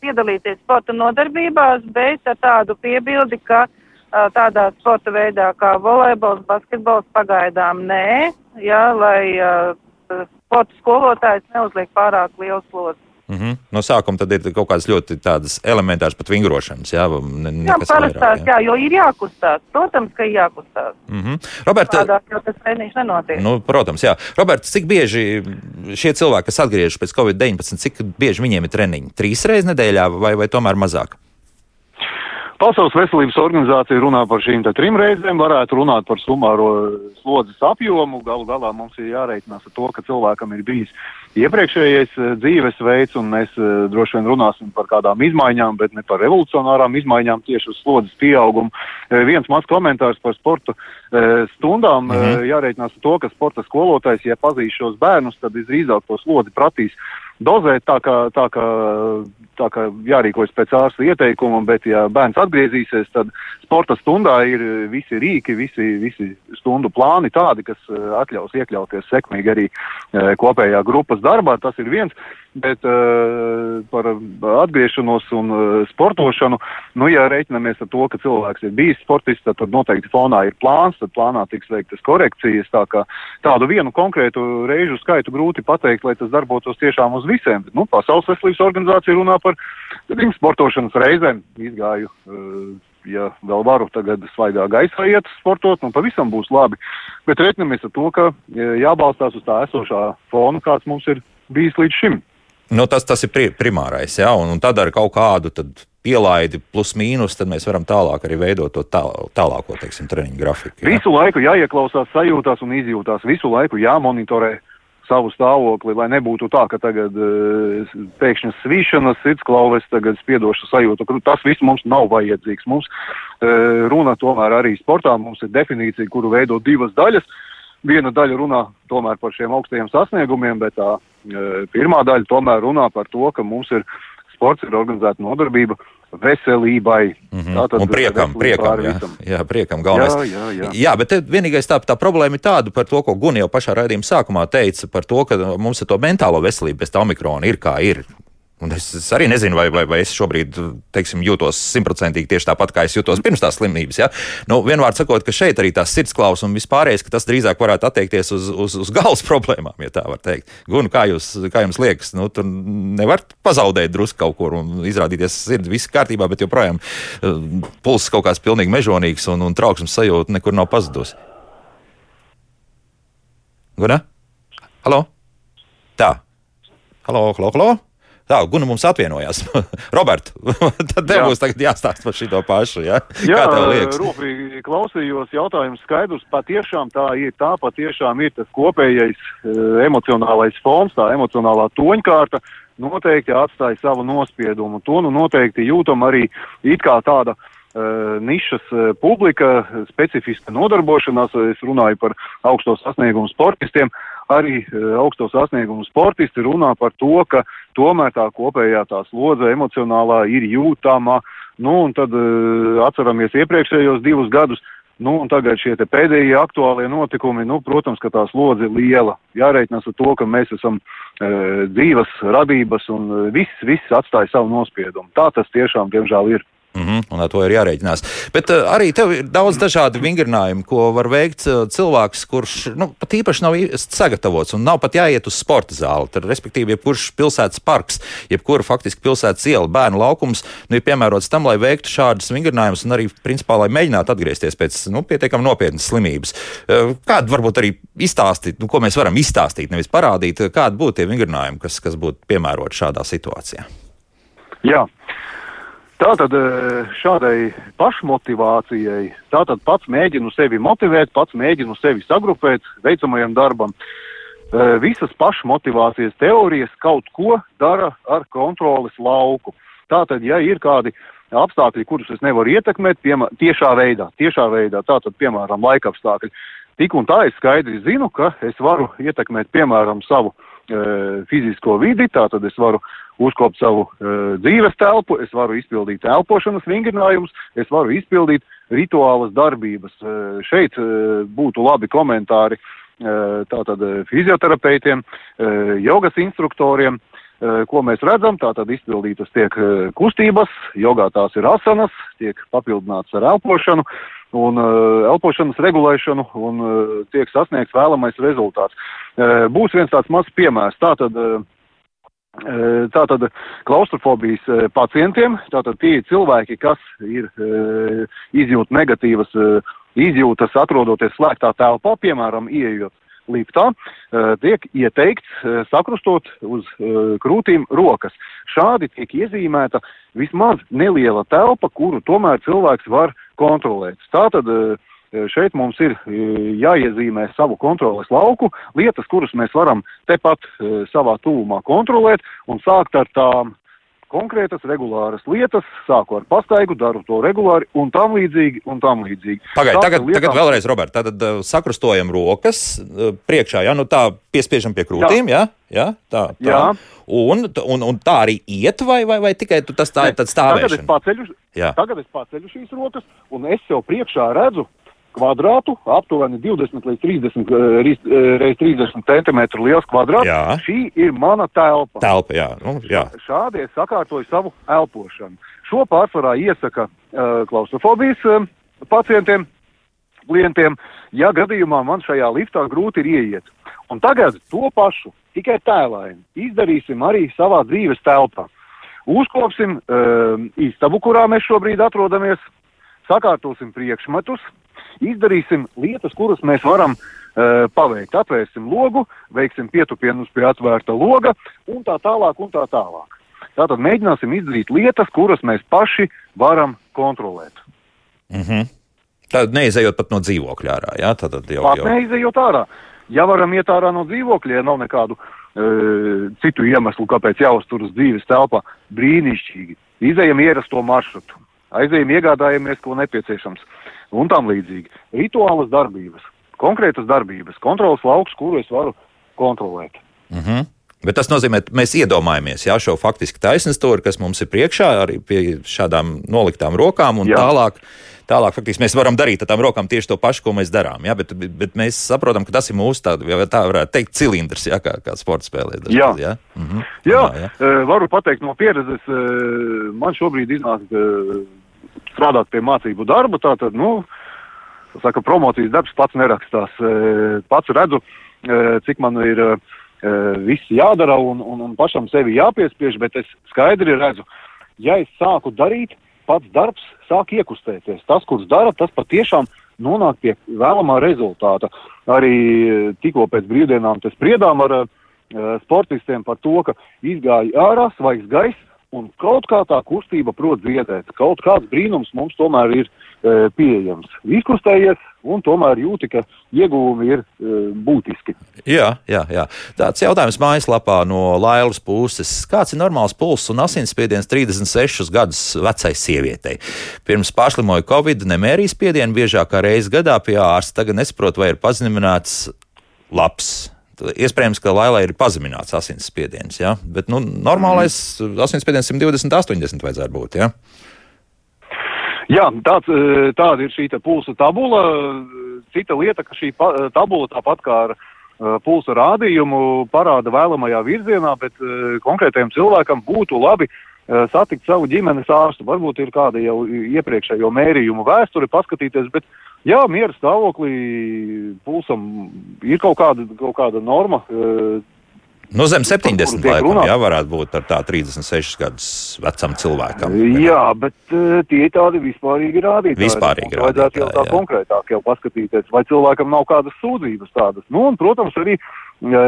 piedalīties sporta nodarbībās, bet ar tādu piebildi, ka uh, tādā sporta veidā kā volejbols, basketbols pagaidām nē, jā, lai uh, sporta skolotājs neuzliek pārāk lielu slodzi. Mm -hmm. No sākuma tad ir kaut kādas ļoti tādas elementāras pat vingrošanas. Jā, ne, jā parastās, jā. jā, jo ir jākustās. Protams, ka ir jākustās. Mm -hmm. Roberta, Tādāk jau tas treniņš nenotiek. Nu, protams, jā. Roberts, cik bieži šie cilvēki, kas atgriežas pēc Covid-19, cik bieži viņiem ir treniņi? Trīs reizes nedēļā vai, vai tomēr mazāk? Pasaules veselības organizācija runā par šīm trim reizēm, varētu runāt par sumāro slodzes apjomu. Galu galā mums ir jāreikinās ar to, ka cilvēkam ir bijis iepriekšējais eh, dzīvesveids, un mēs uh, droši vien runāsim par kādām izmaiņām, bet ne par revolucionārām izmaiņām tieši uz slodzes pieaugumu. Viens mazs komentārs par sporta stundām. -hmm. Jāreikinās ar to, ka sporta skolotājs, ja pazīs šos bērnus, tad visdrīzāk to slodzi pratīs dozēt tā kā, tā kā, tā kā jārīkojas pēc ārsta ieteikuma, bet ja bērns atgriezīsies, tad sporta stundā ir visi rīki, visi, visi stundu plāni tādi, kas eh, atļaus iekļauties sekmīgi arī eh, kopējā grupas darbā. Tas ir viens bet uh, par atgriešanos un uh, sportošanu, nu, ja reiķinamies ar to, ka cilvēks ir bijis sportists, tad, tad noteikti fonā ir plāns, tad plānā tiks veiktas korekcijas, tā kā tādu vienu konkrētu reižu skaitu grūti pateikt, lai tas darbotos tiešām uz visiem. Nu, Pasaules veselības organizācija runā par trim sportošanas reizēm. Izgāju, uh, ja vēl varu tagad svaigā gaisā iet sportot, nu pavisam būs labi. Bet reiķinamies ar to, ka jābalstās uz tā esošā fona, kāds mums ir bijis līdz šim. Nu, tas, tas ir pri primārais, jā, un, un tad ar kaut kādu pielaidi plus mīnus, tad mēs varam tālāk arī veidot to tā, tālāko, teiksim, treniņu grafiku. Jā. Visu laiku jāieklausās sajūtās un izjūtās, visu laiku jāmonitorē savu stāvokli, lai nebūtu tā, ka tagad uh, pēkšņas svīšanas, sirdsklauves, tagad spiedoša sajūta. Tas viss mums nav vajadzīgs. Mums uh, runa tomēr arī sportā, mums ir definīcija, kuru veido divas daļas. Viena daļa runā tomēr par šiem augstajiem sasniegumiem, bet tā E, pirmā daļa tomēr runā par to, ka mums ir sports, ir organizēta nodarbība veselībai. Mm -hmm. Tātad un priekam, priekam, jā, jā, priekam galvenais. Jā, jā, jā. jā bet vienīgais tā, tā problēma ir tāda par to, ko Gunja jau pašā raidījuma sākumā teica, par to, ka mums ar to mentālo veselību pēc tā omikrona ir kā ir. Un es, es arī nezinu, vai, vai, vai es šobrīd teiksim, jūtos simtprocentīgi tieši tāpat, kā es jutos pirms tās slimības. Ja? Nu, vienmēr sakot, ka šeit arī tās sirdsklausas un vispārējais, ka tas drīzāk varētu attiekties uz, uz, uz galvas problēmām, ja tā var teikt. Gun, kā, jūs, kā jums liekas, nu, tur nevar pazaudēt drusku kaut kur un izrādīties, sirds viss kārtībā, bet joprojām uh, pulss kaut kāds pilnīgi mežonīgs un, un trauksmes sajūta nekur nav pazudusi. Guna? Halo? Tā. Halo, halo, halo? Tā, Guna mums atvienojās. Robert, tad tev Jā. būs jāstāsta par šo pašu. Ja? Jā, rūpīgi klausījos, jautājums skaidrs. Patiešām tā ir, tā patiešām ir tas kopējais e, emocionālais fons, tā emocionālā toņkārta noteikti atstāja savu nospiedumu. To nu noteikti jūtam arī it kā tāda uh, nišas uh, publika, specifiska nodarbošanās. Es runāju par augsto sasniegumu sportistiem. Arī augsto sasniegumu sportisti runā par to, ka tomēr tā kopējā tā slodze emocionālā ir jūtama. Nu, un tad uh, atceramies iepriekšējos divus gadus, Nu, un tagad šie pēdējie aktuālie notikumi, nu, protams, ka tā slodze ir liela. Jāreikinās ar to, ka mēs esam e, dzīves radības un viss, viss atstāja savu nospiedumu. Tā tas tiešām, diemžēl, ir. Mm -hmm, un ar to ir jārēķinās. Bet uh, arī tev ir daudz dažādu vingrinājumu, ko var veikt uh, cilvēks, kurš nu, pat īpaši nav sagatavots un nav pat jāiet uz sporta zāli. Tad, respektīvi, jebkurš pilsētas parks, jebkura faktiski pilsētas iela, bērnu laukums nu, ir piemērots tam, lai veiktu šādus vingrinājumus un arī, principā, lai mēģinātu atgriezties pēc nu, pietiekami nopietnas slimības. Uh, kādu varbūt arī izstāstīt, nu, ko mēs varam izstāstīt, nevis parādīt, kādi būtu tie vingrinājumi, kas, kas būtu piemēroti šādā situācijā? Jā. Tātad e, šādai pašmotivācijai, tātad pats mēģinu sevi motivēt, pats mēģinu sevi sagrupēt veicamajam darbam. E, visas pašmotivācijas teorijas kaut ko dara ar kontroles lauku. Tātad, ja ir kādi apstākļi, kurus es nevaru ietekmēt piemā, tiešā veidā, tiešā veidā, tātad, piemēram, laika apstākļi. Tik un tā es skaidri zinu, ka es varu ietekmēt, piemēram, savu e, fizisko vidi, tātad es varu uzkopt savu e, dzīves telpu, es varu izpildīt elpošanas vingrinājumus, es varu izpildīt rituālas darbības. E, šeit e, būtu labi komentāri e, tātad fizioterapeitiem, e, jogas instruktoriem, e, ko mēs redzam, tātad izpildītas tiek e, kustības, jogā tās ir asanas, tiek papildināts ar elpošanu un uh, elpošanas regulēšanu un uh, tiek sasniegts vēlamais rezultāts. Uh, būs viens tāds mazs piemērs. Tātad, uh, Tātad klaustrofobijas pacientiem, tātad tie ir cilvēki, kas ir izjūt negatīvas izjūtas atrodoties slēgtā telpā, piemēram, ieejot liftā, tiek ieteikts sakrustot uz krūtīm rokas. Šādi tiek iezīmēta vismaz neliela telpa, kuru tomēr cilvēks var kontrolēts. Tātad eh, šeit mums ir eh, jāiezīmē savu kontroles lauku, lietas, kuras mēs varam tepat eh, savā tūmā kontrolēt un sākt ar tām konkrētas, regulāras lietas, sāku ar pastaigu, daru to regulāri un tam līdzīgi, un tam līdzīgi. Pagaid, tagad, lietām... tagad vēlreiz, Robert, tad sakrustojam rokas priekšā, ja, nu tā piespiežam pie krūtīm, jā, jā, jā tā, tā. Jā. Un, un, un tā arī iet, vai, vai, vai tikai tas tā ir tāds stāvēšana? Tagad es paceļu, tagad es paceļu šīs rokas, un es sev priekšā redzu kvadrātu, aptuveni 20 līdz 30, reiz 30 centimetru liels kvadrāts. Jā. Šī ir mana telpa. Telpa, jā. Nu, jā. Šādi es sakārtoju savu elpošanu. Šo pārsvarā iesaka uh, klaustrofobijas uh, pacientiem, klientiem, ja gadījumā man šajā liftā grūti ir ieiet. Un tagad to pašu, tikai tēlaini, izdarīsim arī savā dzīves telpā. Uzkopsim uh, istabu, kurā mēs šobrīd atrodamies, sakārtosim priekšmetus, izdarīsim lietas, kuras mēs varam uh, paveikt. Atvērsim logu, veiksim pietupienus pie atvērta loga un tā tālāk un tā tālāk. Tātad mēģināsim izdarīt lietas, kuras mēs paši varam kontrolēt. Mm -hmm. Tad neizejot pat no dzīvokļa ārā. Jā, tad jau, pat jau... neizejot ārā. Ja varam iet ārā no dzīvokļa, ja nav nekādu e, citu iemeslu, kāpēc jāuzturas dzīves telpā, brīnišķīgi. Izejam ierasto maršrutu, aizejam iegādājamies, ko nepieciešams un tam līdzīgi. Rituālas darbības, konkrētas darbības, kontrolas lauks, kuru es varu kontrolēt. Mm -hmm. Bet tas nozīmē, ka mēs iedomājamies jā, šo faktiski taisnstūri, kas mums ir priekšā, arī pie šādām noliktām rokām, tālāk, tālāk faktiski mēs varam darīt ar tām rokām tieši to pašu, ko mēs darām. Jā, bet, bet, mēs saprotam, ka tas ir mūsu tāda, ja tā varētu teikt, cilindrs, jā, kā, kā sporta spēlē. Dažkārt, jā, jā? Mhm. jā, jā. jā. varu pateikt no pieredzes, man šobrīd iznāk strādāt pie mācību darba. Tātad, nu, saka, promocijas darbs pats nerakstās. E, pats redzu, e, cik man ir e, viss jādara un, un, un pašam sevi jāpiespiež, bet es skaidri redzu, ja es sāku darīt, pats darbs sāk iekustēties. Tas, kurš dara, tas patiešām nonāk pie vēlamā rezultāta. Arī tikko pēc brīvdienām spriedām ar uh, sportistiem par to, ka izgāja ārā svaigs gaiss, un kaut kā tā kustība prot dziedēt. Kaut kāds brīnums mums tomēr ir e, pieejams. Izkustējies, un tomēr jūti, ka ieguvumi ir e, būtiski. Jā, jā, jā. Tāds jautājums mājaslapā no Lailas puses. Kāds ir normāls pulss un asinsspiediens 36 gadus vecai sievietei? Pirms pārslimoja Covid, nemērīja spiedienu biežāk kā reizi gadā pie ārsta. Tagad nesaprotu, vai ir pazemināts labs iespējams, ka Lailai ir pazemināts asinsspiediens. Ja? Bet nu, normālais asinsspiediens 120, 80 vajadzētu būt. Ja? Jā, tāds, e, tāda ir šī pulsa tabula. Cita lieta, ka šī tabula tāpat kā ar uh, pulsa rādījumu parāda vēlamajā virzienā, bet konkrētajam cilvēkam būtu labi satikt savu ģimenes ārstu. Varbūt ir kāda jau iepriekšējo mērījumu vēsture, paskatīties, bet uh, Jā, miera stāvoklī pulsam ir kaut kāda, kaut kāda norma. Uh, Nu, zem 70 laikam, jā, varētu būt ar tā 36 gadus vecam cilvēkam. Jā, bet uh, tie ir tādi vispārīgi rādītāji. Vispārīgi rādītāji. Vajadzētu jau tā jā. konkrētāk jau paskatīties, vai cilvēkam nav kādas sūdzības tādas. Nu, un, protams, arī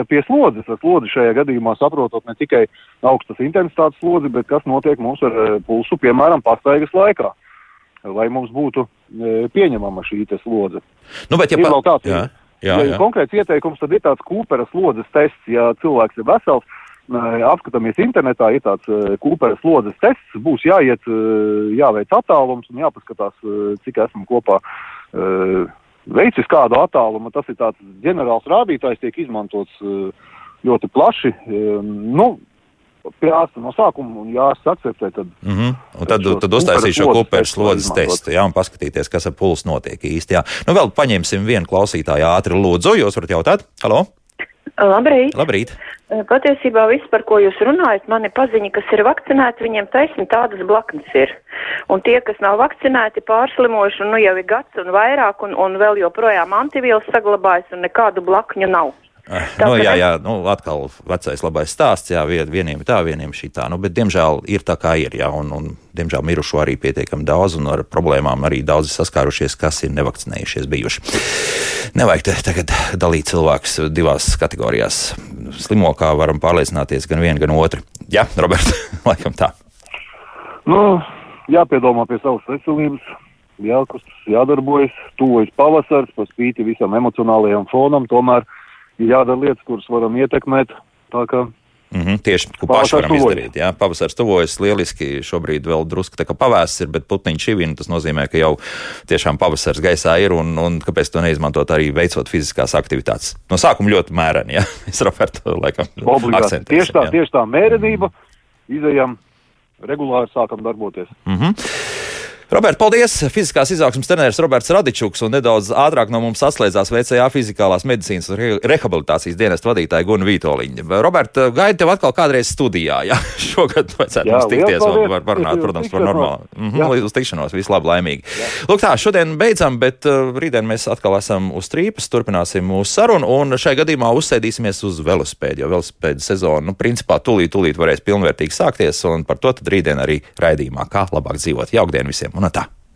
pie slodzes. Ar slodzi šajā gadījumā saprotot ne tikai augstas intensitātes slodzi, bet kas notiek mums ar pulsu, piemēram, pastaigas laikā lai mums būtu e, pieņemama šī slodze. Nu, bet, ja ir pa... vēl tāds, jā, jā, ir konkrēts ieteikums, tad ir tāds kūpera slodzes tests, ja cilvēks ir vesels, apskatāmies internetā, ir tāds kūpēras slodzes tests, būs jāiet, jāveic attālums un jāpaskatās, cik esmu kopā veicis kādu attālumu. Tas ir tāds ģenerāls rādītājs, tiek izmantots ļoti plaši. Nu, Jāsta no sākuma un jāsta akceptē. Tad, mm -hmm. Un tad, tad uztaisīs šo kuperu slodzes testu, jā, un paskatīties, kas ar pulsu notiek īsti. Jā. Nu, vēl paņemsim vienu klausītāju ātri lūdzu, jūs varat jautāt. Halo! Labrīt! Labrīt. Patiesībā viss, par ko jūs runājat, mani paziņa, kas ir vakcinēti, viņiem taisni tādas blaknes ir. Un tie, kas nav vakcinēti, pārslimojuši, nu jau ir gads un vairāk, un, un vēl joprojām antivielas saglabājas, un nekādu blakņu nav. Tā, nu, jā, jā, nu, atkal vecais labais stāsts, jā, vieniem ir tā, vieniem šī tā, nu, bet diemžēl ir tā kā ir, jā, un, un diemžēl mirušo arī pietiekami daudz, un ar problēmām arī daudzi saskārušies, kas ir nevakcinējušies bijuši. Nevajag te, tagad dalīt cilvēkus divās kategorijās. Slimo kā varam pārliecināties gan vienu, gan otru. Jā, Robert, laikam tā. Nu, jāpiedomā pie savas veselības, jākustas, jādarbojas, tuvojas pavasars, pa spīti visam emocionālajam fonam, tomēr jādara lietas, kuras varam ietekmēt. Mm -hmm, tieši ko paši varam tuvojas. izdarīt. Jā, pavasaris tuvojas lieliski. Šobrīd vēl drusku tā kā pavāsis ir, bet putniņš šivina. Tas nozīmē, ka jau tiešām pavasaris gaisā ir un, un kāpēc to neizmantot arī veicot fiziskās aktivitātes. No sākuma ļoti mēreni, jā. Es Robertu laikam akcentēju. Tieši tā, jā. tieši tā mērenība. Izejam regulāri sākam darboties. Mm -hmm. Roberts, paldies! Fiziskās izaugsmas treneris Roberts Radičuks un nedaudz ātrāk no mums atslēdzās VCA fizikālās medicīnas un rehabilitācijas dienesta vadītāja Guna Vītoliņa. Robert, gaida tev atkal kādreiz studijā. Jā, šogad vajadzētu jā, mums tikties un var parunāt, protams, par normālu. -hmm, līdz uz tikšanos, visu labi, laimīgi. Jā. Lūk tā, šodien beidzam, bet uh, rītdien mēs atkal esam uz trīpas, turpināsim mūsu sarunu un šajā gadījumā uzsēdīsimies uz velospēdu, jo velospēdu sezonu, nu, principā tūlīt, tūlīt varēs pilnvērtīgi sākties un par to tad rītdien arī raidījumā, kā labāk dzīvot. Jaukdien visiem! Un tā.